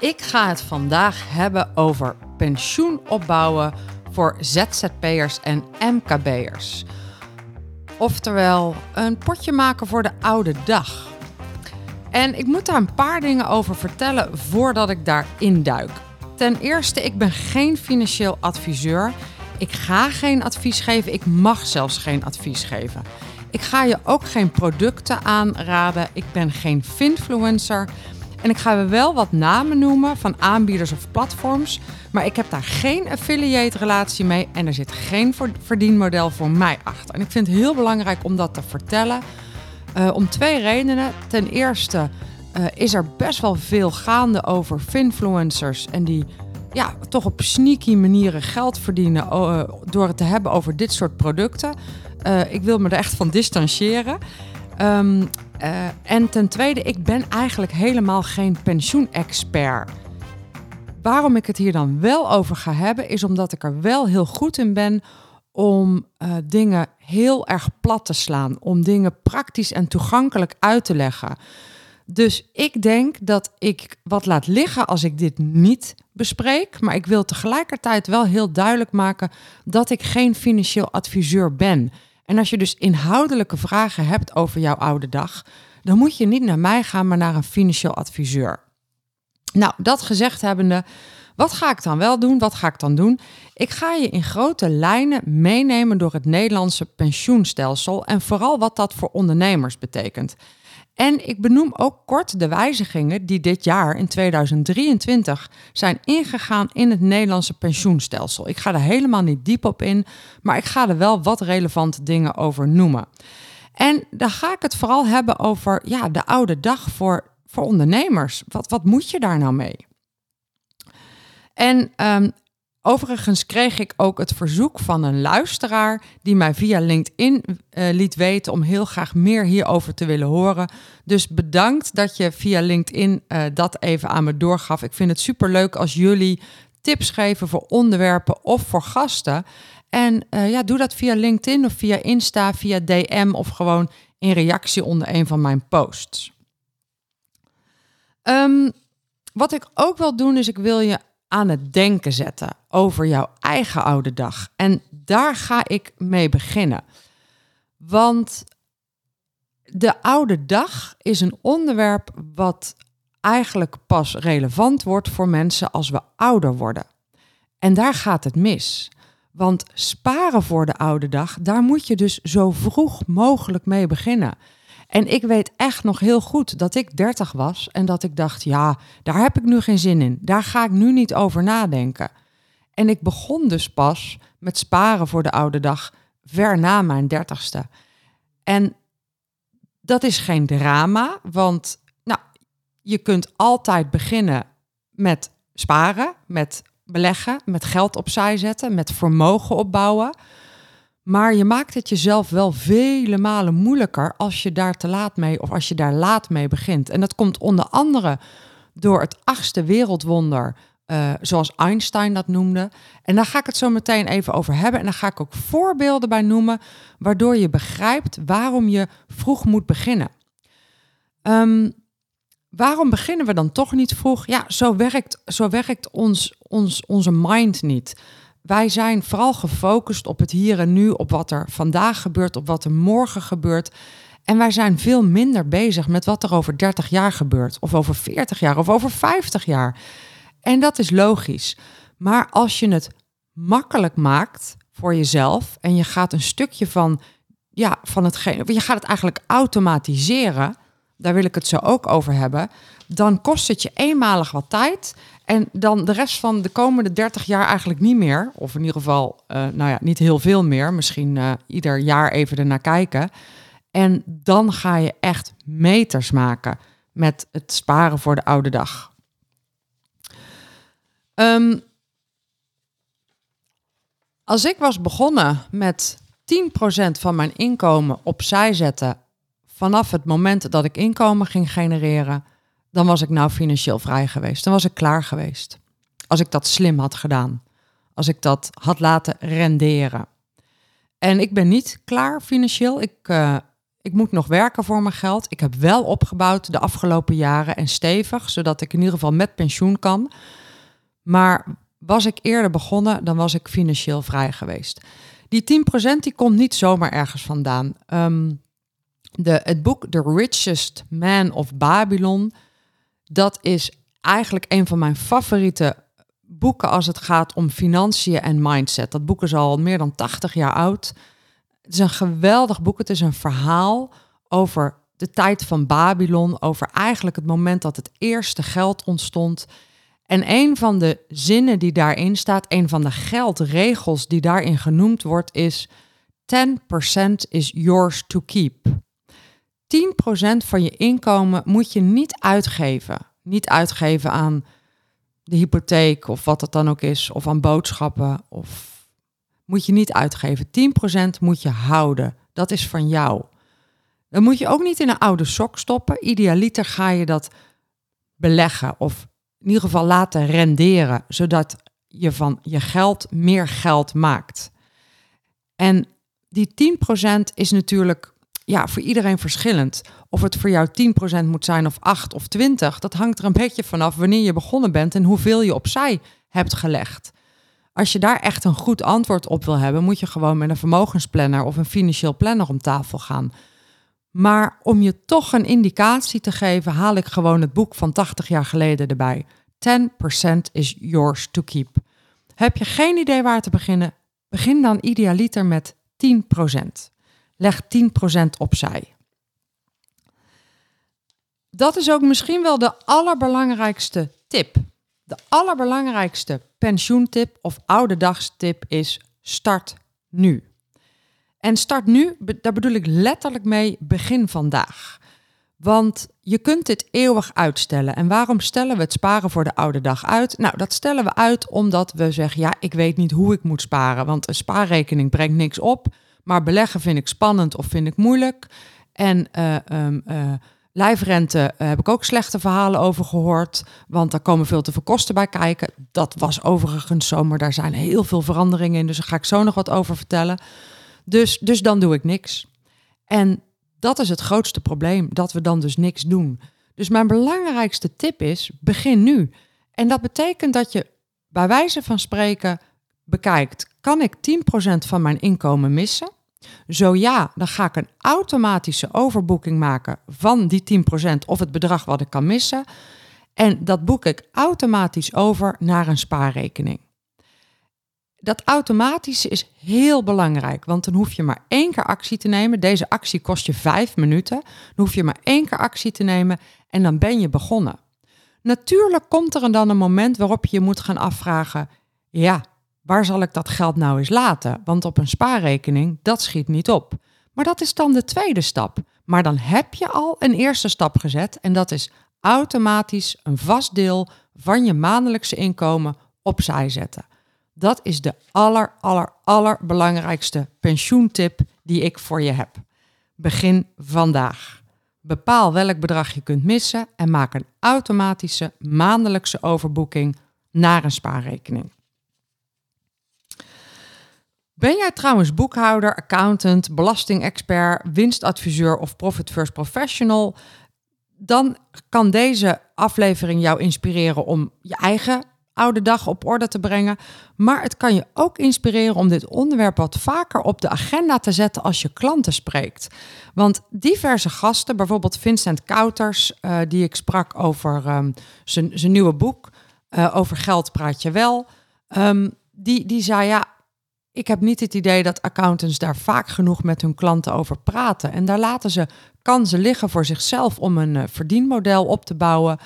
Ik ga het vandaag hebben over pensioen opbouwen voor ZZP'ers en MKB'ers. Oftewel, een potje maken voor de oude dag. En ik moet daar een paar dingen over vertellen voordat ik daarin duik. Ten eerste, ik ben geen financieel adviseur. Ik ga geen advies geven. Ik mag zelfs geen advies geven. Ik ga je ook geen producten aanraden. Ik ben geen finfluencer. En ik ga wel wat namen noemen van aanbieders of platforms. Maar ik heb daar geen affiliate relatie mee en er zit geen verdienmodel voor mij achter. En ik vind het heel belangrijk om dat te vertellen. Uh, om twee redenen. Ten eerste uh, is er best wel veel gaande over finfluencers. En die ja, toch op sneaky manieren geld verdienen uh, door het te hebben over dit soort producten. ik wil me er echt van distancieren. Um, uh, en ten tweede, ik ben eigenlijk helemaal geen pensioenexpert. Waarom ik het hier dan wel over ga hebben, is omdat ik er wel heel goed in ben om uh, dingen heel erg plat te slaan, om dingen praktisch en toegankelijk uit te leggen. Dus ik denk dat ik wat laat liggen als ik dit niet bespreek, maar ik wil tegelijkertijd wel heel duidelijk maken dat ik geen financieel adviseur ben. En als je dus inhoudelijke vragen hebt over jouw oude dag, dan moet je niet naar mij gaan, maar naar een financieel adviseur. Nou, dat gezegd hebbende, wat ga ik dan wel doen? Wat ga ik dan doen? Ik ga je in grote lijnen meenemen door het Nederlandse pensioenstelsel en vooral wat dat voor ondernemers betekent. En ik benoem ook kort de wijzigingen die dit jaar in 2023 zijn ingegaan in het Nederlandse pensioenstelsel. Ik ga er helemaal niet diep op in, maar ik ga er wel wat relevante dingen over noemen. En dan ga ik het vooral hebben over ja, de oude dag voor, voor ondernemers. Wat, wat moet je daar nou mee? En um, Overigens kreeg ik ook het verzoek van een luisteraar die mij via LinkedIn uh, liet weten om heel graag meer hierover te willen horen. Dus bedankt dat je via LinkedIn uh, dat even aan me doorgaf. Ik vind het superleuk als jullie tips geven voor onderwerpen of voor gasten. En uh, ja, doe dat via LinkedIn of via Insta, via DM of gewoon in reactie onder een van mijn posts. Um, wat ik ook wil doen is ik wil je aan het denken zetten over jouw eigen oude dag. En daar ga ik mee beginnen. Want de oude dag is een onderwerp wat eigenlijk pas relevant wordt voor mensen als we ouder worden. En daar gaat het mis. Want sparen voor de oude dag, daar moet je dus zo vroeg mogelijk mee beginnen. En ik weet echt nog heel goed dat ik 30 was en dat ik dacht, ja, daar heb ik nu geen zin in. Daar ga ik nu niet over nadenken. En ik begon dus pas met sparen voor de oude dag ver na mijn dertigste. En dat is geen drama, want nou, je kunt altijd beginnen met sparen, met beleggen, met geld opzij zetten, met vermogen opbouwen. Maar je maakt het jezelf wel vele malen moeilijker als je daar te laat mee of als je daar laat mee begint. En dat komt onder andere door het achtste wereldwonder, uh, zoals Einstein dat noemde. En daar ga ik het zo meteen even over hebben. En daar ga ik ook voorbeelden bij noemen, waardoor je begrijpt waarom je vroeg moet beginnen. Um, waarom beginnen we dan toch niet vroeg? Ja, zo werkt, zo werkt ons, ons, onze mind niet. Wij zijn vooral gefocust op het hier en nu, op wat er vandaag gebeurt, op wat er morgen gebeurt. En wij zijn veel minder bezig met wat er over 30 jaar gebeurt, of over 40 jaar, of over 50 jaar. En dat is logisch. Maar als je het makkelijk maakt voor jezelf en je gaat een stukje van, ja, van hetgeen, je gaat het eigenlijk automatiseren, daar wil ik het zo ook over hebben, dan kost het je eenmalig wat tijd en dan de rest van de komende 30 jaar eigenlijk niet meer. Of in ieder geval, uh, nou ja, niet heel veel meer. Misschien uh, ieder jaar even ernaar kijken. En dan ga je echt meters maken met het sparen voor de oude dag. Ehm, als ik was begonnen met 10% van mijn inkomen opzij zetten vanaf het moment dat ik inkomen ging genereren, dan was ik nou financieel vrij geweest. Dan was ik klaar geweest. Als ik dat slim had gedaan. Als ik dat had laten renderen. En ik ben niet klaar financieel. Ik, uh, ik moet nog werken voor mijn geld. Ik heb wel opgebouwd de afgelopen jaren en stevig, zodat ik in ieder geval met pensioen kan. Maar was ik eerder begonnen, dan was ik financieel vrij geweest. Die 10% die komt niet zomaar ergens vandaan. Um, de, het boek The Richest Man of Babylon, dat is eigenlijk een van mijn favoriete boeken als het gaat om financiën en mindset. Dat boek is al meer dan 80 jaar oud. Het is een geweldig boek. Het is een verhaal over de tijd van Babylon, over eigenlijk het moment dat het eerste geld ontstond. En een van de zinnen die daarin staat, een van de geldregels die daarin genoemd wordt, is 10% is yours to keep. 10% van je inkomen moet je niet uitgeven. Niet uitgeven aan de hypotheek of wat het dan ook is, of aan boodschappen. Of moet je niet uitgeven. 10% moet je houden. Dat is van jou. Dan moet je ook niet in een oude sok stoppen. Idealiter ga je dat beleggen of in ieder geval laten renderen, zodat je van je geld meer geld maakt. En die 10% is natuurlijk ja, voor iedereen verschillend. Of het voor jou 10% moet zijn of 8 of 20, dat hangt er een beetje vanaf wanneer je begonnen bent en hoeveel je opzij hebt gelegd. Als je daar echt een goed antwoord op wil hebben, moet je gewoon met een vermogensplanner of een financieel planner om tafel gaan. Maar om je toch een indicatie te geven, haal ik gewoon het boek van 80 jaar geleden erbij. 10% is yours to keep. Heb je geen idee waar te beginnen? Begin dan idealiter met 10%. Leg 10% opzij. Dat is ook misschien wel de allerbelangrijkste tip. De allerbelangrijkste pensioentip of oude dagstip is start nu. En start nu, daar bedoel ik letterlijk mee begin vandaag. Want je kunt dit eeuwig uitstellen. En waarom stellen we het sparen voor de oude dag uit? Nou, dat stellen we uit omdat we zeggen: ja, ik weet niet hoe ik moet sparen. Want een spaarrekening brengt niks op. Maar beleggen vind ik spannend of vind ik moeilijk. En uh, um, lijfrente heb ik ook slechte verhalen over gehoord. Want daar komen veel te veel kosten bij kijken. Dat was overigens zo, maar daar zijn heel veel veranderingen in. Dus daar ga ik zo nog wat over vertellen. Dus, dus dan doe ik niks. En dat is het grootste probleem, dat we dan dus niks doen. Dus mijn belangrijkste tip is: begin nu. En dat betekent dat je bij wijze van spreken bekijkt: kan ik 10% van mijn inkomen missen? Zo ja, dan ga ik een automatische overboeking maken van die 10% of het bedrag wat ik kan missen. En dat boek ik automatisch over naar een spaarrekening. Dat automatische is heel belangrijk, want dan hoef je maar één keer actie te nemen. Deze actie kost je vijf minuten. Dan hoef je maar één keer actie te nemen en dan ben je begonnen. Natuurlijk komt er dan een moment waarop je je moet gaan afvragen: ja, waar zal ik dat geld nou eens laten? Want op een spaarrekening, dat schiet niet op. Maar dat is dan de tweede stap. Maar dan heb je al een eerste stap gezet en dat is automatisch een vast deel van je maandelijkse inkomen opzij zetten. Dat is de aller, aller, allerbelangrijkste pensioentip die ik voor je heb. Begin vandaag. Bepaal welk bedrag je kunt missen en maak een automatische maandelijkse overboeking naar een spaarrekening. Ben jij trouwens boekhouder, accountant, belastingexpert, winstadviseur of Profit First Professional? Dan kan deze aflevering jou inspireren om je eigen oude dag op orde te brengen. Maar het kan je ook inspireren om dit onderwerp wat vaker op de agenda te zetten als je klanten spreekt. Want diverse gasten, bijvoorbeeld Vincent Kouters, uh, die ik sprak over um, zijn nieuwe boek, uh, over geld praat je wel. Um, die, die zei ja, ik heb niet het idee dat accountants daar vaak genoeg met hun klanten over praten. En daar laten ze kansen liggen voor zichzelf om een uh, verdienmodel op te bouwen.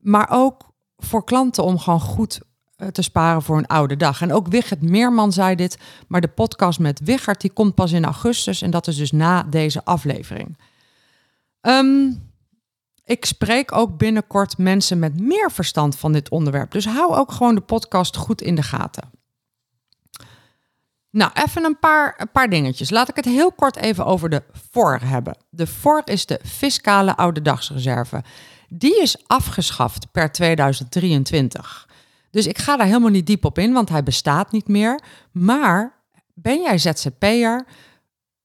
Maar ook voor klanten om gewoon goed uh, te sparen voor een oude dag. En ook Wigert Meerman zei dit, maar de podcast met Wigert die komt pas in augustus en dat is dus na deze aflevering. Um, ik spreek ook binnenkort mensen met meer verstand van dit onderwerp. Dus hou ook gewoon de podcast goed in de gaten. Nou, even een paar, paar dingetjes. Laat ik het heel kort even over de FOR hebben. De FOR is de fiscale ouderdagsreserve. Die is afgeschaft per 2023. Dus ik ga daar helemaal niet diep op in, want hij bestaat niet meer. Maar ben jij ZZP'er?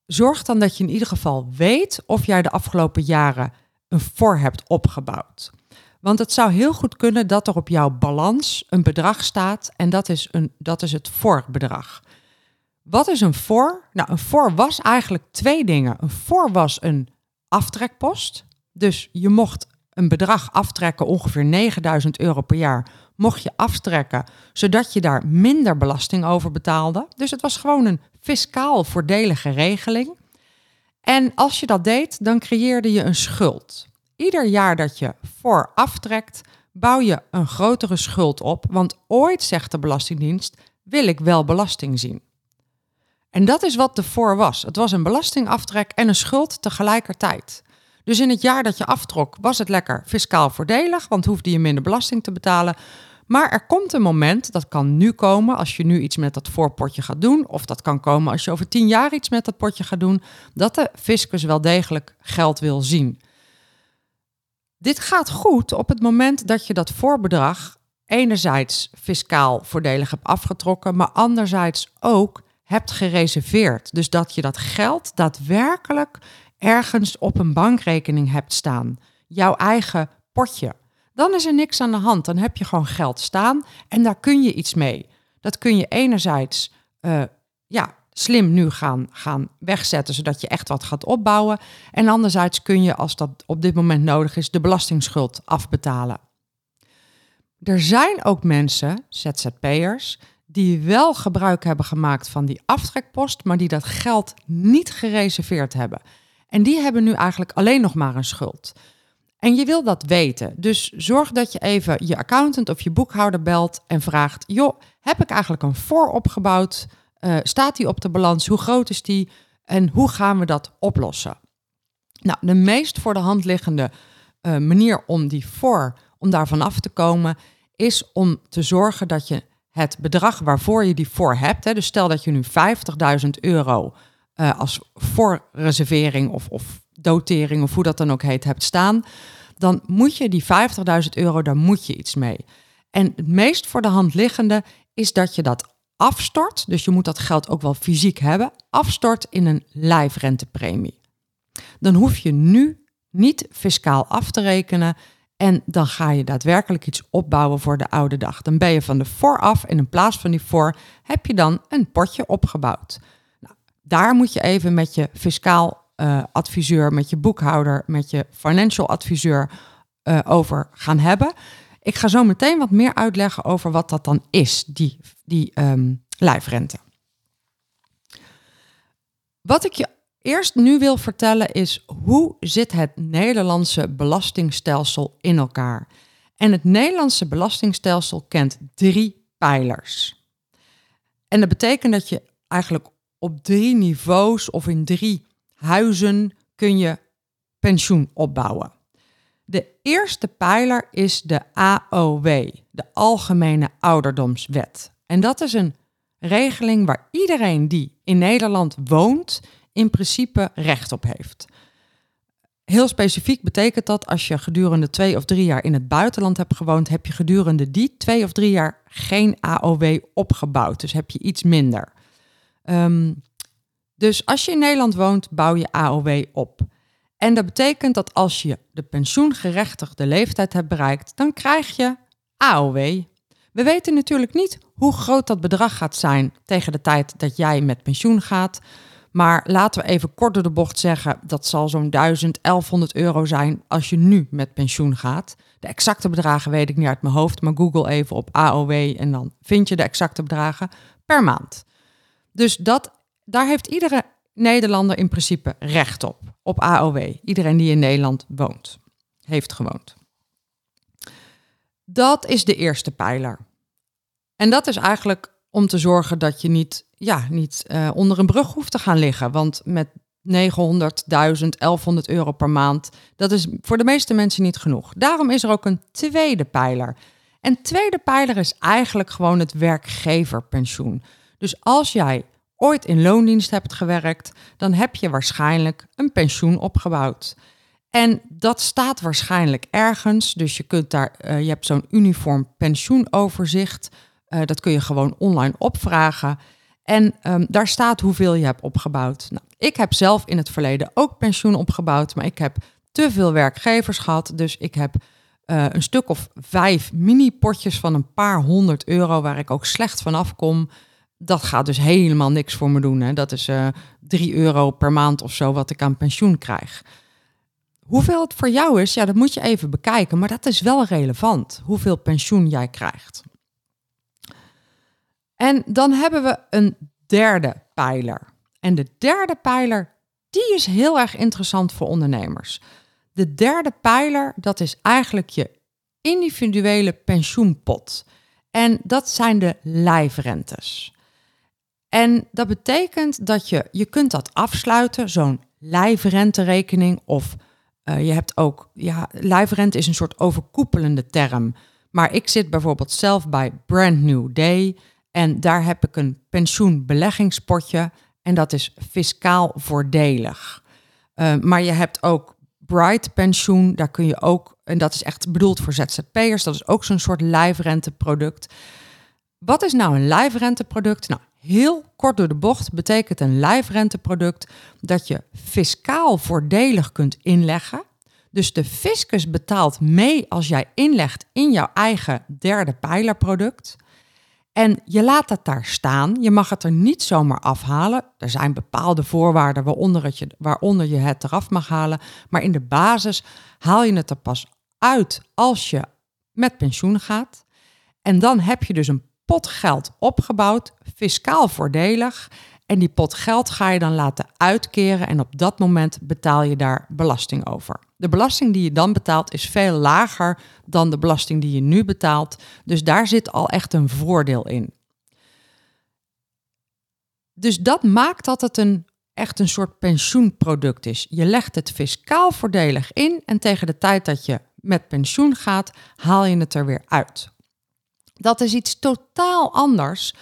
Zorg dan dat je in ieder geval weet of jij de afgelopen jaren een voor hebt opgebouwd. Want het zou heel goed kunnen dat er op jouw balans een bedrag staat en dat is, een, dat is het voorbedrag. Wat is een voor? Nou, een voor was eigenlijk twee dingen. Een voor was een aftrekpost. Dus je mocht een bedrag aftrekken, ongeveer 9000 euro per jaar, mocht je aftrekken, zodat je daar minder belasting over betaalde. Dus het was gewoon een fiscaal voordelige regeling. En als je dat deed, dan creëerde je een schuld. Ieder jaar dat je voor aftrekt, bouw je een grotere schuld op, want ooit zegt de Belastingdienst, wil ik wel belasting zien. En dat is wat de voor was. Het was een belastingaftrek en een schuld tegelijkertijd. Dus in het jaar dat je aftrok, was het lekker fiscaal voordelig, want hoefde je minder belasting te betalen. Maar er komt een moment, dat kan nu komen als je nu iets met dat voorpotje gaat doen, of dat kan komen als je over tien jaar iets met dat potje gaat doen, dat de fiscus wel degelijk geld wil zien. Dit gaat goed op het moment dat je dat voorbedrag enerzijds fiscaal voordelig hebt afgetrokken, maar anderzijds ook hebt gereserveerd. Dus dat je dat geld daadwerkelijk ergens op een bankrekening hebt staan. Jouw eigen potje. Dan is er niks aan de hand. Dan heb je gewoon geld staan en daar kun je iets mee. Dat kun je enerzijds uh, ja, slim nu gaan, gaan wegzetten, zodat je echt wat gaat opbouwen. En anderzijds kun je, als dat op dit moment nodig is, de belastingsschuld afbetalen. Er zijn ook mensen, ZZP'ers, die wel gebruik hebben gemaakt van die aftrekpost, maar die dat geld niet gereserveerd hebben. En die hebben nu eigenlijk alleen nog maar een schuld. En je wil dat weten. Dus zorg dat je even je accountant of je boekhouder belt en vraagt: joh, heb ik eigenlijk een voor opgebouwd? Uh, staat die op de balans? Hoe groot is die? En hoe gaan we dat oplossen? Nou, de meest voor de hand liggende uh, manier om die voor, om daarvan af te komen, is om te zorgen dat je het bedrag waarvoor je die voor hebt, hè, dus stel dat je nu 50.000 euro uh, als voorreservering of, of dotering of hoe dat dan ook heet hebt staan, dan moet je die 50.000 euro, daar moet je iets mee. En het meest voor de hand liggende is dat je dat afstort, dus je moet dat geld ook wel fysiek hebben, afstort in een lijfrentepremie. Dan hoef je nu niet fiscaal af te rekenen en dan ga je daadwerkelijk iets opbouwen voor de oude dag. Dan ben je van de vooraf en in plaats van die voor heb je dan een potje opgebouwd. Nou, daar moet je even met je fiscaal uh, adviseur, met je boekhouder, met je financial adviseur uh, over gaan hebben. Ik ga zo meteen wat meer uitleggen over wat dat dan is, die, die um, lijfrente. Wat ik je eerst nu wil vertellen is hoe zit het Nederlandse belastingstelsel in elkaar? En het Nederlandse belastingstelsel kent drie pijlers. En dat betekent dat je eigenlijk op drie niveaus of in drie huizen kun je pensioen opbouwen. De eerste pijler is de AOW, de Algemene Ouderdomswet. En dat is een regeling waar iedereen die in Nederland woont in principe recht op heeft. Heel specifiek betekent dat als je gedurende twee of drie jaar in het buitenland hebt gewoond, heb je gedurende die twee of drie jaar geen AOW opgebouwd. Dus heb je iets minder. Um, dus als je in Nederland woont, bouw je AOW op. En dat betekent dat als je de pensioengerechtigde leeftijd hebt bereikt, dan krijg je AOW. We weten natuurlijk niet hoe groot dat bedrag gaat zijn tegen de tijd dat jij met pensioen gaat. Maar laten we even kort door de bocht zeggen, dat zal zo'n 1000, 1100 euro zijn als je nu met pensioen gaat. De exacte bedragen weet ik niet uit mijn hoofd, maar google even op AOW en dan vind je de exacte bedragen per maand. Dus dat daar heeft iedere Nederlander in principe recht op, op AOW. Iedereen die in Nederland woont, heeft gewoond. Dat is de eerste pijler. En dat is eigenlijk om te zorgen dat je niet, ja, niet uh, onder een brug hoeft te gaan liggen. Want met 900, 1000, 1100 euro per maand. Dat is voor de meeste mensen niet genoeg. Daarom is er ook een tweede pijler. En tweede pijler is eigenlijk gewoon het werkgeverpensioen. Dus als jij ooit in loondienst hebt gewerkt, dan heb je waarschijnlijk een pensioen opgebouwd. En dat staat waarschijnlijk ergens. Dus je kunt daar, uh, je hebt zo'n uniform pensioenoverzicht. Uh, dat kun je gewoon online opvragen. En um, daar staat hoeveel je hebt opgebouwd. Nou, ik heb zelf in het verleden ook pensioen opgebouwd, maar ik heb te veel werkgevers gehad. Dus ik heb uh, een stuk of vijf mini-potjes van een paar honderd euro waar ik ook slecht van afkom. Dat gaat dus helemaal niks voor me doen. Hè. Dat is uh, drie euro per maand of zo wat ik aan pensioen krijg. Hoeveel het voor jou is, ja, dat moet je even bekijken. Maar dat is wel relevant, hoeveel pensioen jij krijgt. En dan hebben we een derde pijler. En de derde pijler, die is heel erg interessant voor ondernemers. De derde pijler, dat is eigenlijk je individuele pensioenpot. En dat zijn de lijfrentes. En dat betekent dat je, je kunt dat afsluiten, zo'n lijfrenterekening of uh, je hebt ook, ja, lijfrente is een soort overkoepelende term. Maar ik zit bijvoorbeeld zelf bij Brand New Day en daar heb ik een pensioenbeleggingspotje en dat is fiscaal voordelig. Uh, maar je hebt ook Bright Pensioen, daar kun je ook, en dat is echt bedoeld voor ZZP'ers, dat is ook zo'n soort lijfrenteproduct. Wat is nou een lijfrenteproduct? Nou, heel kort door de bocht betekent een lijfrenteproduct dat je fiscaal voordelig kunt inleggen. Dus de fiscus betaalt mee als jij inlegt in jouw eigen derde pijlerproduct. En je laat het daar staan. Je mag het er niet zomaar afhalen. Er zijn bepaalde voorwaarden waaronder, je, waaronder je het eraf mag halen. Maar in de basis haal je het er pas uit als je met pensioen gaat. En dan heb je dus een pot geld opgebouwd, fiscaal voordelig. En die pot geld ga je dan laten uitkeren en op dat moment betaal je daar belasting over. De belasting die je dan betaalt is veel lager dan de belasting die je nu betaalt. Dus daar zit al echt een voordeel in. Dus dat maakt dat het een, echt een soort pensioenproduct is. Je legt het fiscaal voordelig in en tegen de tijd dat je met pensioen gaat, haal je het er weer uit. Dat is iets totaal anders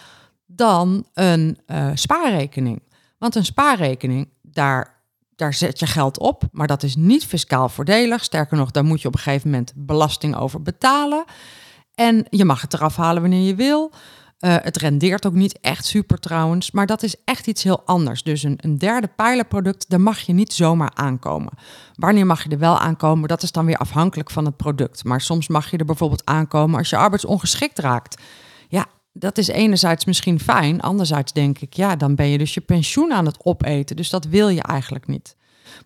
dan een uh, spaarrekening. Want een spaarrekening, daar, daar zet je geld op, maar dat is niet fiscaal voordelig. Sterker nog, daar moet je op een gegeven moment belasting over betalen. En je mag het eraf halen wanneer je wil. Uh, het rendeert ook niet echt super trouwens, maar dat is echt iets heel anders. Dus een, een derde pijlerproduct, daar mag je niet zomaar aankomen. Wanneer mag je er wel aankomen, dat is dan weer afhankelijk van het product. Maar soms mag je er bijvoorbeeld aankomen als je arbeidsongeschikt raakt. Dat is enerzijds misschien fijn, anderzijds denk ik, ja, dan ben je dus je pensioen aan het opeten. Dus dat wil je eigenlijk niet.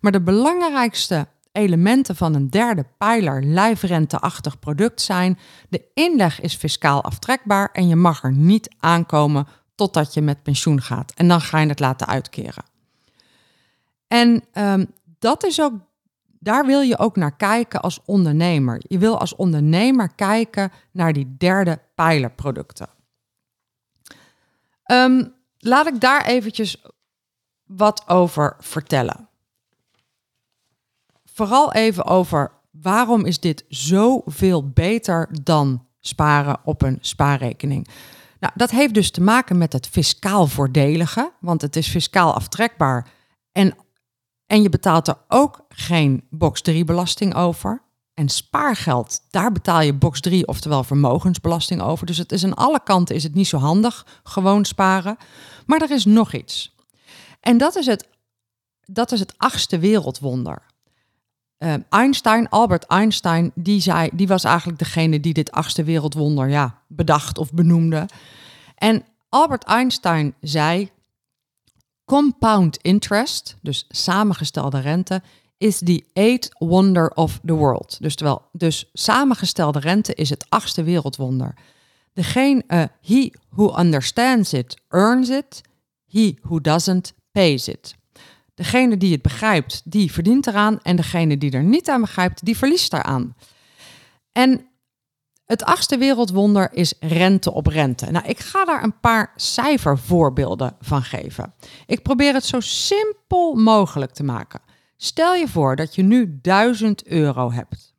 Maar de belangrijkste elementen van een derde pijler lijfrenteachtig product zijn: de inleg is fiscaal aftrekbaar en je mag er niet aankomen totdat je met pensioen gaat. En dan ga je het laten uitkeren. En um, dat is ook, daar wil je ook naar kijken als ondernemer. Je wil als ondernemer kijken naar die derde pijlerproducten. Um, laat ik daar eventjes wat over vertellen. Vooral even over waarom is dit zoveel beter dan sparen op een spaarrekening. Nou, dat heeft dus te maken met het fiscaal voordelige, want het is fiscaal aftrekbaar en, en je betaalt er ook geen box 3 belasting over. En spaargeld, daar betaal je box 3, oftewel vermogensbelasting over. Dus het is aan alle kanten is het niet zo handig, gewoon sparen. Maar er is nog iets. En dat is het, dat is het achtste wereldwonder. Uh, Einstein, Albert Einstein, die, zei, die was eigenlijk degene die dit achtste wereldwonder ja, bedacht of benoemde. En Albert Einstein zei: Compound interest, dus samengestelde rente, is the eighth wonder of the world. Dus, terwijl, dus samengestelde rente is het achtste wereldwonder. Degene, uh, he who understands it earns it, he who doesn't pays it. Degene die het begrijpt, die verdient eraan. En degene die er niet aan begrijpt, die verliest daaraan. En Het achtste wereldwonder is rente op rente. Nou, ik ga daar een paar cijfervoorbeelden van geven. Ik probeer het zo simpel mogelijk te maken. Stel je voor dat je nu 1000 euro hebt.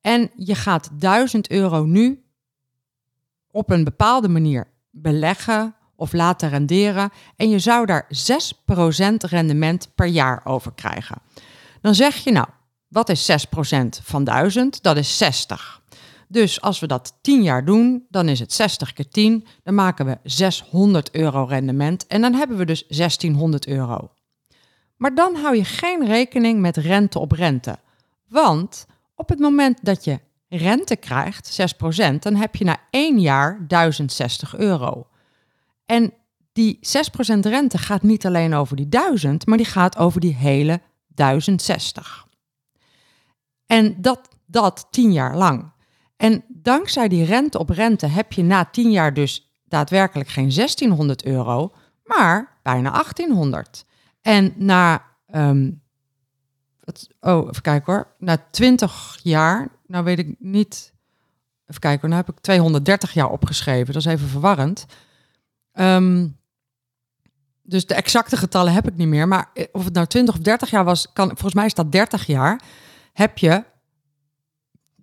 En je gaat 1000 euro nu op een bepaalde manier beleggen of laten renderen. En je zou daar 6% rendement per jaar over krijgen. Dan zeg je nou, wat is 6% van 1000? Dat is 60. Dus als we dat 10 jaar doen, dan is het 60 keer 10. Dan maken we 600 euro rendement en dan hebben we dus 1600 euro. Maar dan hou je geen rekening met rente op rente. Want op het moment dat je rente krijgt, 6%, dan heb je na één jaar 1060 euro. En die 6% rente gaat niet alleen over die 1000, maar die gaat over die hele 1060. En dat, dat 10 jaar lang. En dankzij die rente op rente heb je na 10 jaar dus daadwerkelijk geen 1600 euro, maar bijna 1800. En na, um, oh, even kijken hoor, na 20 jaar, nou weet ik niet, even kijken hoor, nou heb ik 230 jaar opgeschreven, dat is even verwarrend. Um, dus de exacte getallen heb ik niet meer, maar of het nou 20 of 30 jaar was, kan, volgens mij is dat 30 jaar, heb je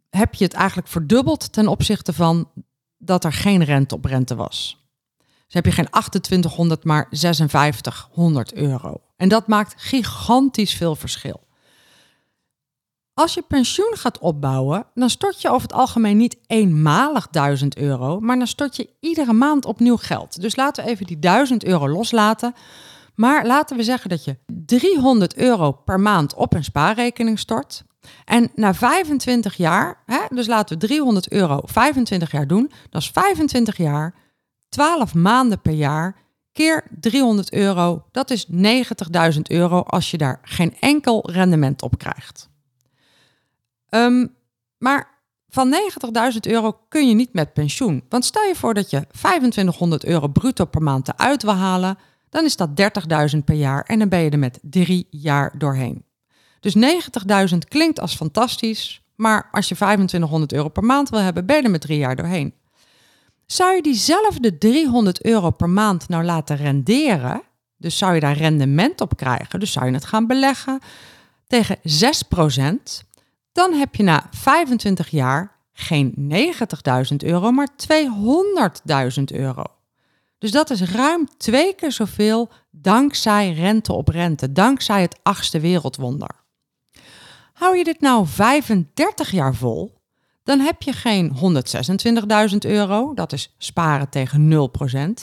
heb je het eigenlijk verdubbeld ten opzichte van dat er geen rente op rente was. Dus heb je geen 2800, maar 5600 euro. En dat maakt gigantisch veel verschil. Als je pensioen gaat opbouwen, dan stort je over het algemeen niet eenmalig 1000 euro, maar dan stort je iedere maand opnieuw geld. Dus laten we even die 1000 euro loslaten. Maar laten we zeggen dat je 300 euro per maand op een spaarrekening stort. En na 25 jaar, hè, dus laten we 300 euro 25 jaar doen, dat is 25 jaar, 12 maanden per jaar, keer 300 euro, dat is 90.000 euro als je daar geen enkel rendement op krijgt. Um, maar van 90.000 euro kun je niet met pensioen. Want stel je voor dat je 2500 euro bruto per maand eruit wil halen, dan is dat 30.000 per jaar en dan ben je er met drie jaar doorheen. Dus 90.000 klinkt als fantastisch, maar als je 2500 euro per maand wil hebben, ben je er met drie jaar doorheen. Zou je diezelfde 300 euro per maand nou laten renderen, dus zou je daar rendement op krijgen, dus zou je het gaan beleggen tegen 6%, dan heb je na 25 jaar geen 90.000 euro, maar 200.000 euro. Dus dat is ruim twee keer zoveel dankzij rente op rente, dankzij het achtste wereldwonder. Hou je dit nou 35 jaar vol, dan heb je geen 126.000 euro, dat is sparen tegen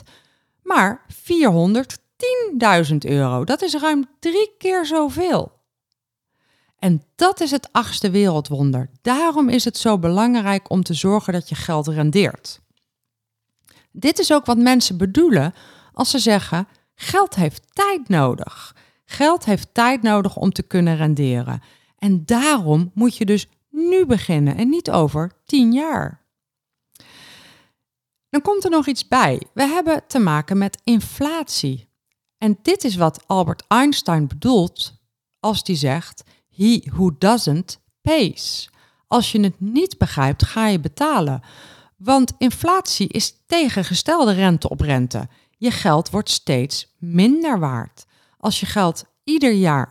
0%, maar 410.000 euro, dat is ruim drie keer zoveel. En dat is het achtste wereldwonder. Daarom is het zo belangrijk om te zorgen dat je geld rendeert. Dit is ook wat mensen bedoelen als ze zeggen: geld heeft tijd nodig. Geld heeft tijd nodig om te kunnen renderen. En daarom moet je dus nu beginnen en niet over tien jaar. Dan komt er nog iets bij. We hebben te maken met inflatie. En dit is wat Albert Einstein bedoelt als hij zegt: He who doesn't pays. Als je het niet begrijpt, ga je betalen. Want inflatie is tegengestelde rente op rente. Je geld wordt steeds minder waard. Als je geld ieder jaar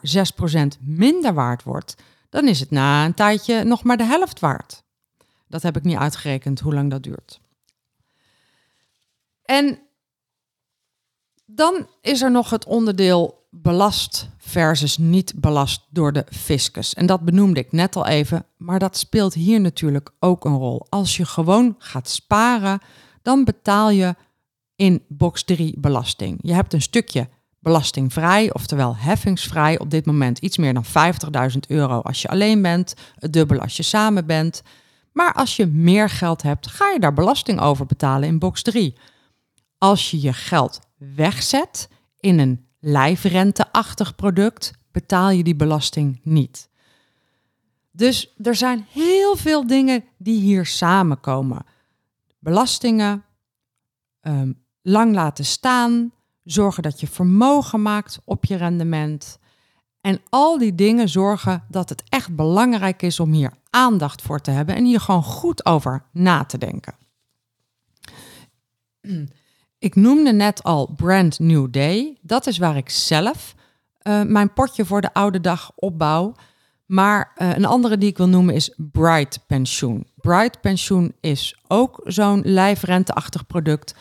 6% minder waard wordt, dan is het na een tijdje nog maar de helft waard. Dat heb ik niet uitgerekend hoe lang dat duurt. En dan is er nog het onderdeel belast versus niet belast door de fiscus. En dat benoemde ik net al even, maar dat speelt hier natuurlijk ook een rol. Als je gewoon gaat sparen, dan betaal je in box 3 belasting. Je hebt een stukje belastingvrij, oftewel heffingsvrij. Op dit moment iets meer dan 50.000 euro als je alleen bent, het dubbel als je samen bent. Maar als je meer geld hebt, ga je daar belasting over betalen in box 3. Als je je geld wegzet in een lijfrenteachtig product, betaal je die belasting niet. Dus er zijn heel veel dingen die hier samenkomen. Belastingen, ehm, lang laten staan, zorgen dat je vermogen maakt op je rendement. En al die dingen zorgen dat het echt belangrijk is om hier aandacht voor te hebben en hier gewoon goed over na te denken. Ik noemde net al Brand New Day. Dat is waar ik zelf uh, mijn potje voor de oude dag opbouw. Maar uh, een andere die ik wil noemen is Bright Pensioen. Bright Pensioen is ook zo'n lijfrenteachtig product.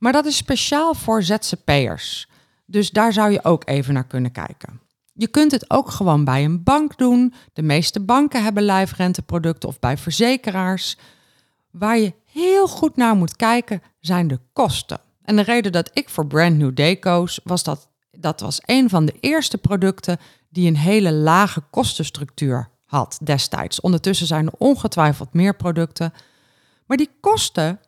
Maar dat is speciaal voor ZZP'ers. Dus daar zou je ook even naar kunnen kijken. Je kunt het ook gewoon bij een bank doen. De meeste banken hebben lijfrenteproducten of bij verzekeraars. Waar je heel goed naar moet kijken zijn de kosten. En de reden dat ik voor Brand New koos, was dat dat was een van de eerste producten die een hele lage kostenstructuur had destijds. Ondertussen zijn er ongetwijfeld meer producten. Maar die kosten,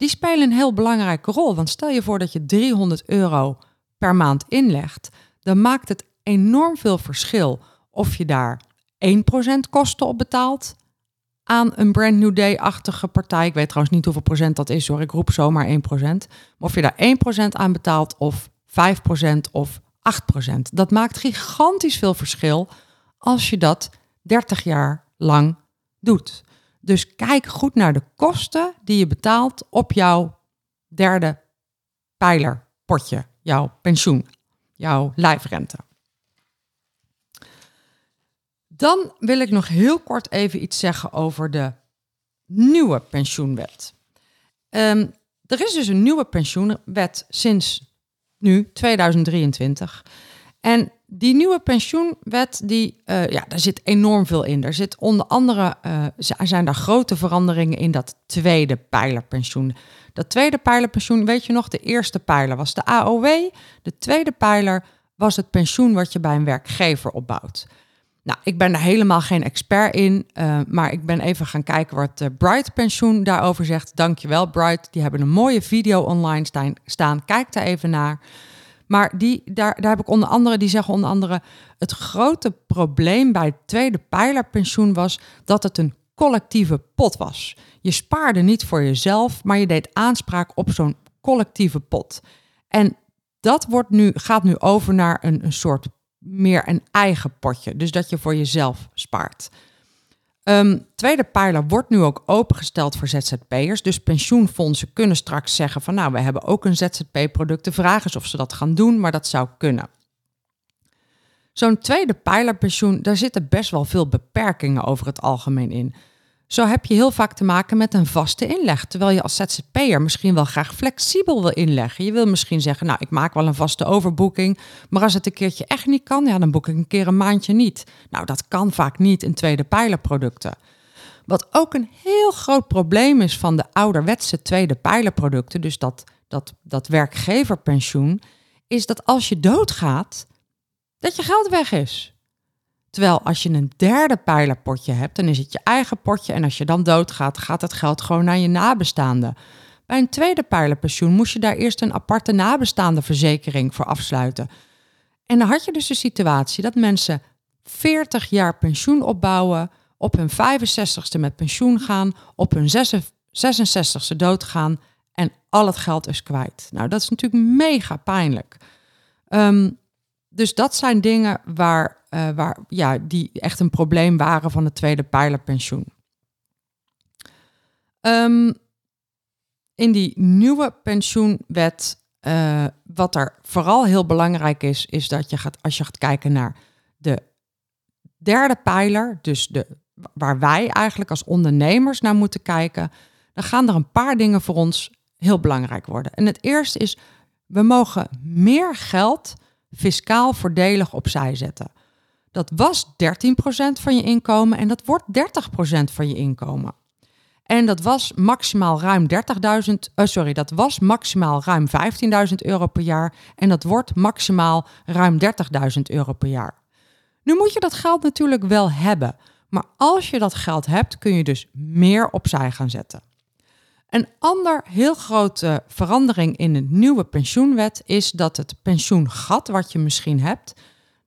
die spelen een heel belangrijke rol. Want stel je voor dat je 300 euro per maand inlegt, dan maakt het enorm veel verschil of je daar 1% kosten op betaalt aan een brand new day-achtige partij. Ik weet trouwens niet hoeveel procent dat is hoor, ik roep zomaar 1%. Maar of je daar 1% aan betaalt of 5% of 8%. Dat maakt gigantisch veel verschil als je dat 30 jaar lang doet. Dus kijk goed naar de kosten die je betaalt op jouw derde pijlerpotje, jouw pensioen, jouw lijfrente. Dan wil ik nog heel kort even iets zeggen over de nieuwe pensioenwet. Um, er is dus een nieuwe pensioenwet sinds nu, 2023. En die nieuwe pensioenwet, die, uh, ja, daar zit enorm veel in. Er zit onder andere, uh, zijn daar grote veranderingen in dat tweede pijlerpensioen. Dat tweede pijlerpensioen, weet je nog, de eerste pijler was de AOW. De tweede pijler was het pensioen wat je bij een werkgever opbouwt. Nou, ik ben er helemaal geen expert in, uh, maar ik ben even gaan kijken wat Bright Pensioen daarover zegt. Dankjewel Bright, die hebben een mooie video online staan. Kijk daar even naar. Maar die, daar, daar heb ik onder andere, die zeggen onder andere, het grote probleem bij het tweede pijlerpensioen was dat het een collectieve pot was. Je spaarde niet voor jezelf, maar je deed aanspraak op zo'n collectieve pot. En dat wordt nu, gaat nu over naar een, een soort meer een eigen potje. Dus dat je voor jezelf spaart. Um, tweede pijler wordt nu ook opengesteld voor ZZP'ers. Dus pensioenfondsen kunnen straks zeggen van nou, we hebben ook een ZZP-product. De vraag is of ze dat gaan doen, maar dat zou kunnen. Zo'n tweede pijlerpensioen, daar zitten best wel veel beperkingen over het algemeen in. Zo heb je heel vaak te maken met een vaste inleg. Terwijl je als ZZP'er misschien wel graag flexibel wil inleggen. Je wil misschien zeggen, nou, ik maak wel een vaste overboeking. Maar als het een keertje echt niet kan, ja, dan boek ik een keer een maandje niet. Nou, dat kan vaak niet in tweede pijlerproducten. Wat ook een heel groot probleem is van de ouderwetse tweede pijlerproducten, dus dat, dat, dat werkgeverpensioen, is dat als je doodgaat, dat je geld weg is. Terwijl als je een derde pijlerpotje hebt, dan is het je eigen potje. En als je dan doodgaat, gaat het geld gewoon naar je nabestaanden. Bij een tweede pijlerpensioen moest je daar eerst een aparte nabestaande verzekering voor afsluiten. En dan had je dus de situatie dat mensen 40 jaar pensioen opbouwen, op hun 65ste met pensioen gaan, op hun 66ste doodgaan en al het geld is kwijt. Nou, dat is natuurlijk mega pijnlijk. Um, dus dat zijn dingen waar, uh, waar, ja, die echt een probleem waren van het tweede pijlerpensioen. Um, in die nieuwe pensioenwet, uh, wat er vooral heel belangrijk is, is dat je gaat, als je gaat kijken naar de derde pijler, dus de, waar wij eigenlijk als ondernemers naar moeten kijken, dan gaan er een paar dingen voor ons heel belangrijk worden. En het eerste is, we mogen meer geld fiscaal voordelig opzij zetten. Dat was 13% van je inkomen en dat wordt 30% van je inkomen. En dat was maximaal ruim 30.000, uh, eh, sorry, dat was maximaal ruim 15.000 euro per jaar en dat wordt maximaal ruim 30.000 euro per jaar. Nu moet je dat geld natuurlijk wel hebben, maar als je dat geld hebt, kun je dus meer opzij gaan zetten. Een ander heel grote verandering in de nieuwe pensioenwet is dat het pensioengat wat je misschien hebt,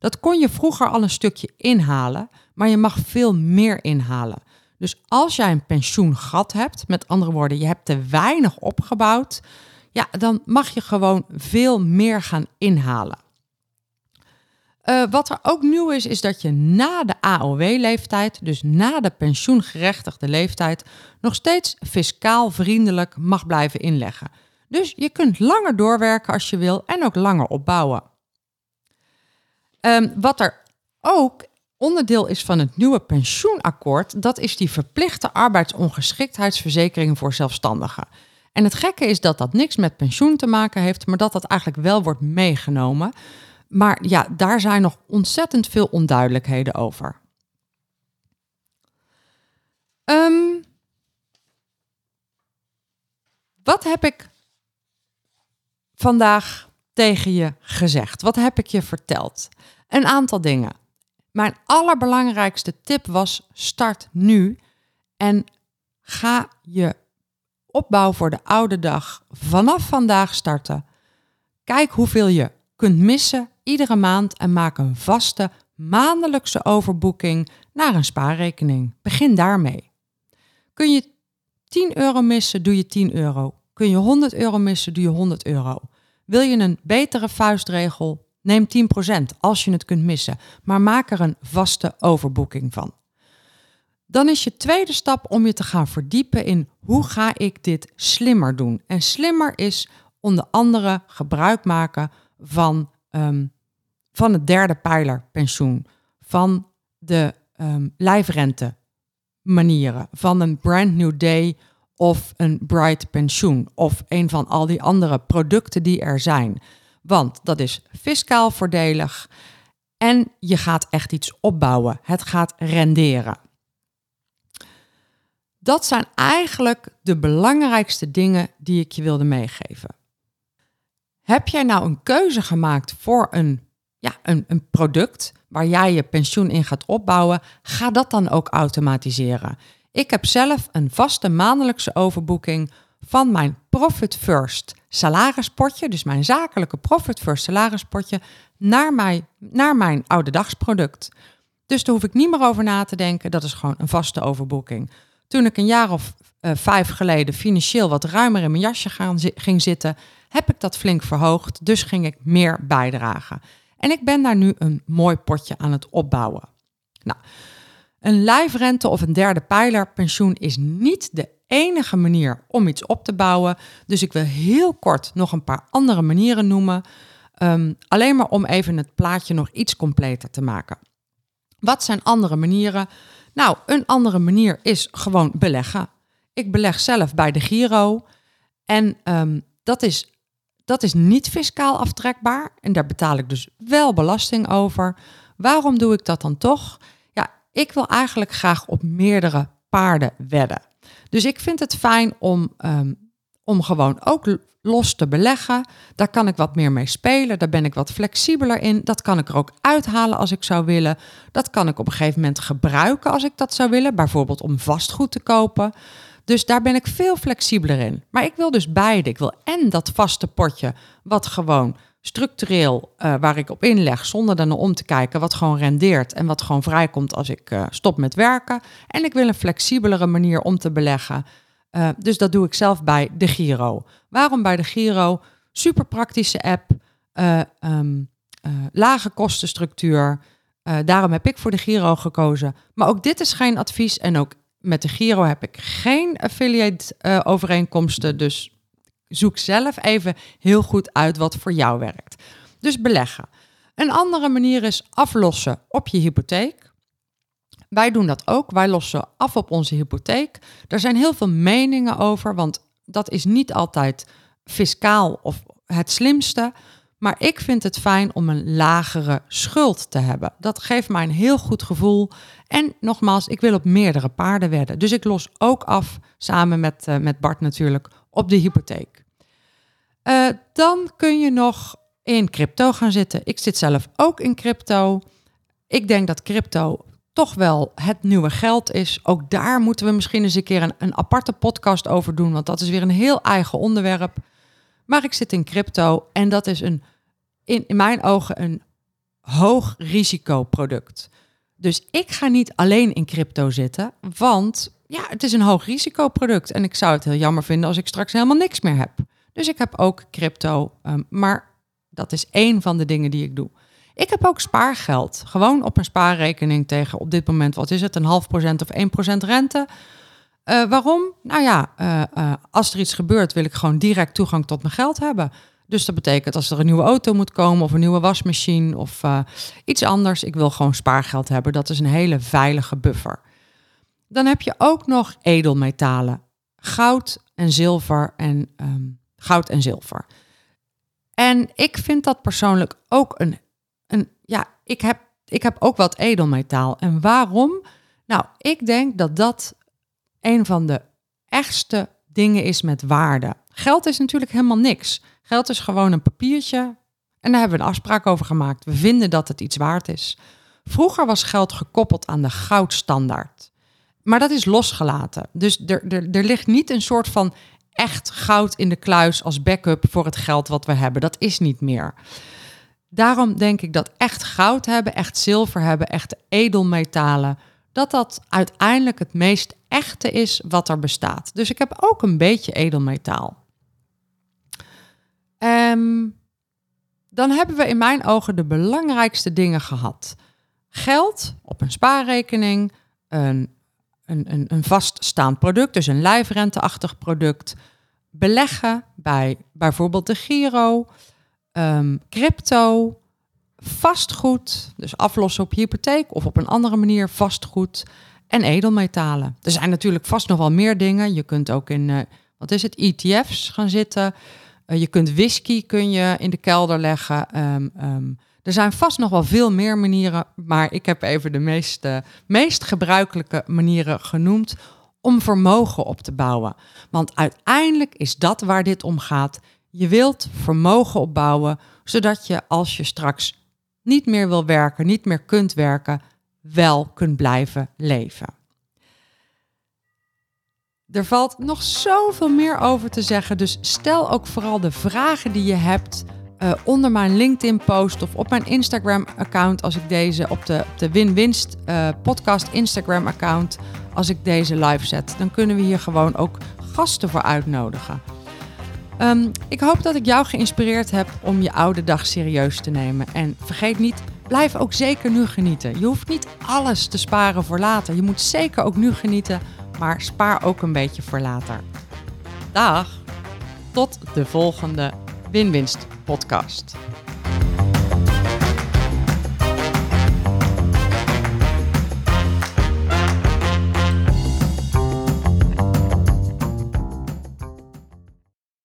dat kon je vroeger al een stukje inhalen, maar je mag veel meer inhalen. Dus als jij een pensioengat hebt, met andere woorden, je hebt te weinig opgebouwd, ja, dan mag je gewoon veel meer gaan inhalen. Uh, wat er ook nieuw is, is dat je na de AOW-leeftijd, dus na de pensioengerechtigde leeftijd, nog steeds fiscaal vriendelijk mag blijven inleggen. Dus je kunt langer doorwerken als je wil en ook langer opbouwen. Um, wat er ook onderdeel is van het nieuwe pensioenakkoord, dat is die verplichte arbeidsongeschiktheidsverzekering voor zelfstandigen. En het gekke is dat dat niks met pensioen te maken heeft, maar dat dat eigenlijk wel wordt meegenomen. Maar ja, daar zijn nog ontzettend veel onduidelijkheden over. Um, wat heb ik vandaag tegen je gezegd? Wat heb ik je verteld? Een aantal dingen. Mijn allerbelangrijkste tip was: start nu en ga je opbouw voor de oude dag vanaf vandaag starten. Kijk hoeveel je kunt missen iedere maand en maak een vaste maandelijkse overboeking naar een spaarrekening. Begin daarmee. Kun je 10 euro missen, doe je 10 euro. Kun je 100 euro missen, doe je 100 euro. Wil je een betere vuistregel, neem 10% als je het kunt missen, maar maak er een vaste overboeking van. Dan is je tweede stap om je te gaan verdiepen in hoe ga ik dit slimmer doen. En slimmer is onder andere gebruik maken van, um, van het derde pijler pensioen, van de um, lijfrente manieren, van een brand new day of een bright pensioen of een van al die andere producten die er zijn. Want dat is fiscaal voordelig en je gaat echt iets opbouwen. Het gaat renderen. Dat zijn eigenlijk de belangrijkste dingen die ik je wilde meegeven. Heb jij nou een keuze gemaakt voor een, ja, een, een product waar jij je pensioen in gaat opbouwen? Ga dat dan ook automatiseren. Ik heb zelf een vaste maandelijkse overboeking van mijn Profit First salarispotje, dus mijn zakelijke Profit First salarispotje, naar mijn, naar mijn oude dagsproduct. Dus daar hoef ik niet meer over na te denken. Dat is gewoon een vaste overboeking. Toen ik een jaar of uh, vijf geleden financieel wat ruimer in mijn jasje gaan, ging zitten, heb ik dat flink verhoogd. Dus ging ik meer bijdragen. En ik ben daar nu een mooi potje aan het opbouwen. Nou, een lijfrente of een derde pijler pensioen is niet de enige manier om iets op te bouwen. Dus ik wil heel kort nog een paar andere manieren noemen. Um, alleen maar om even het plaatje nog iets completer te maken. Wat zijn andere manieren? Nou, een andere manier is gewoon beleggen. Ik beleg zelf bij de Giro. En um, dat, is, dat is niet fiscaal aftrekbaar. En daar betaal ik dus wel belasting over. Waarom doe ik dat dan toch? Ik wil eigenlijk graag op meerdere paarden wedden. Dus ik vind het fijn om, um, om gewoon ook los te beleggen. Daar kan ik wat meer mee spelen. Daar ben ik wat flexibeler in. Dat kan ik er ook uithalen als ik zou willen. Dat kan ik op een gegeven moment gebruiken als ik dat zou willen. Bijvoorbeeld om vastgoed te kopen. Dus daar ben ik veel flexibeler in. Maar ik wil dus beide. Ik wil en dat vaste potje, wat gewoon structureel, uh, waar ik op inleg, zonder dan om te kijken, wat gewoon rendeert en wat gewoon vrijkomt als ik uh, stop met werken. En ik wil een flexibelere manier om te beleggen. Uh, dus dat doe ik zelf bij de Giro. Waarom bij de Giro? Super praktische app, um, lage kostenstructuur. daarom heb ik voor de Giro gekozen. Maar ook dit is geen advies en ook met de Giro heb ik geen affiliate overeenkomsten. Dus zoek zelf even heel goed uit wat voor jou werkt. Dus beleggen. Een andere manier is aflossen op je hypotheek. Wij doen dat ook. Wij lossen af op onze hypotheek. Er zijn heel veel meningen over, want dat is niet altijd fiscaal of het slimste. Maar ik vind het fijn om een lagere schuld te hebben. Dat geeft mij een heel goed gevoel. En nogmaals, ik wil op meerdere paarden wedden. Dus ik los ook af, samen met, uh, met Bart natuurlijk, op de hypotheek. Uh, dan kun je nog in crypto gaan zitten. Ik zit zelf ook in crypto. Ik denk dat crypto toch wel het nieuwe geld is. Ook daar moeten we misschien eens een keer een, een aparte podcast over doen, want dat is weer een heel eigen onderwerp. Maar ik zit in crypto en dat is een, in, in mijn ogen een hoog risico product. Dus ik ga niet alleen in crypto zitten, want ja, het is een hoog risico product. En ik zou het heel jammer vinden als ik straks helemaal niks meer heb. Dus ik heb ook crypto, um, maar dat is één van de dingen die ik doe. Ik heb ook spaargeld. Gewoon op een spaarrekening tegen op dit moment, wat is het, een half procent of 1 procent rente. Uh, waarom? Nou ja, uh, uh, als er iets gebeurt, wil ik gewoon direct toegang tot mijn geld hebben. Dus dat betekent als er een nieuwe auto moet komen of een nieuwe wasmachine of iets anders. Ik wil gewoon spaargeld hebben. Dat is een hele veilige buffer. Dan heb je ook nog edelmetalen. Goud en zilver en um, goud en zilver. En ik vind dat persoonlijk ook een, een ja, ik heb, ik heb ook wat edelmetaal. En waarom? Nou, ik denk dat dat een van de echtste dingen is met waarde. Geld is natuurlijk helemaal niks. Geld is gewoon een papiertje en daar hebben we een afspraak over gemaakt. We vinden dat het iets waard is. Vroeger was geld gekoppeld aan de goudstandaard. Maar dat is losgelaten. Dus er, er, er ligt niet een soort van echt goud in de kluis als backup voor het geld wat we hebben. Dat is niet meer. Daarom denk ik dat echt goud hebben, echt zilver hebben, echt edelmetalen, dat dat uiteindelijk het meest echte is wat er bestaat. Dus ik heb ook een beetje edelmetaal. Um, dan hebben we in mijn ogen de belangrijkste dingen gehad. Geld op een spaarrekening, een een, een, een vaststaand product, dus een lijfrenteachtig product, beleggen bij bijvoorbeeld de Giro, um, crypto, vastgoed, dus aflossen op hypotheek of op een andere manier vastgoed en edelmetalen. Er zijn natuurlijk vast nog wel meer dingen. Je kunt ook in, uh, wat is het, ETF's gaan zitten. Uh, je kunt whisky kun je in de kelder leggen. Um, um, er zijn vast nog wel veel meer manieren, maar ik heb even de meest, meest gebruikelijke manieren genoemd om vermogen op te bouwen. Want uiteindelijk is dat waar dit om gaat. Je wilt vermogen opbouwen, zodat je als je straks niet meer wil werken, niet meer kunt werken, wel kunt blijven leven. Er valt nog zoveel meer over te zeggen, dus stel ook vooral de vragen die je hebt uh, onder mijn LinkedIn-post of op mijn Instagram-account als ik deze op de, de Win-Winst uh, podcast Instagram-account als ik deze live zet. Dan kunnen we hier gewoon ook gasten voor uitnodigen. Um, ik hoop dat ik jou geïnspireerd heb om je oude dag serieus te nemen. En vergeet niet, blijf ook zeker nu genieten. Je hoeft niet alles te sparen voor later. Je moet zeker ook nu genieten, maar spaar ook een beetje voor later. Dag, tot de volgende Win-Winst podcast.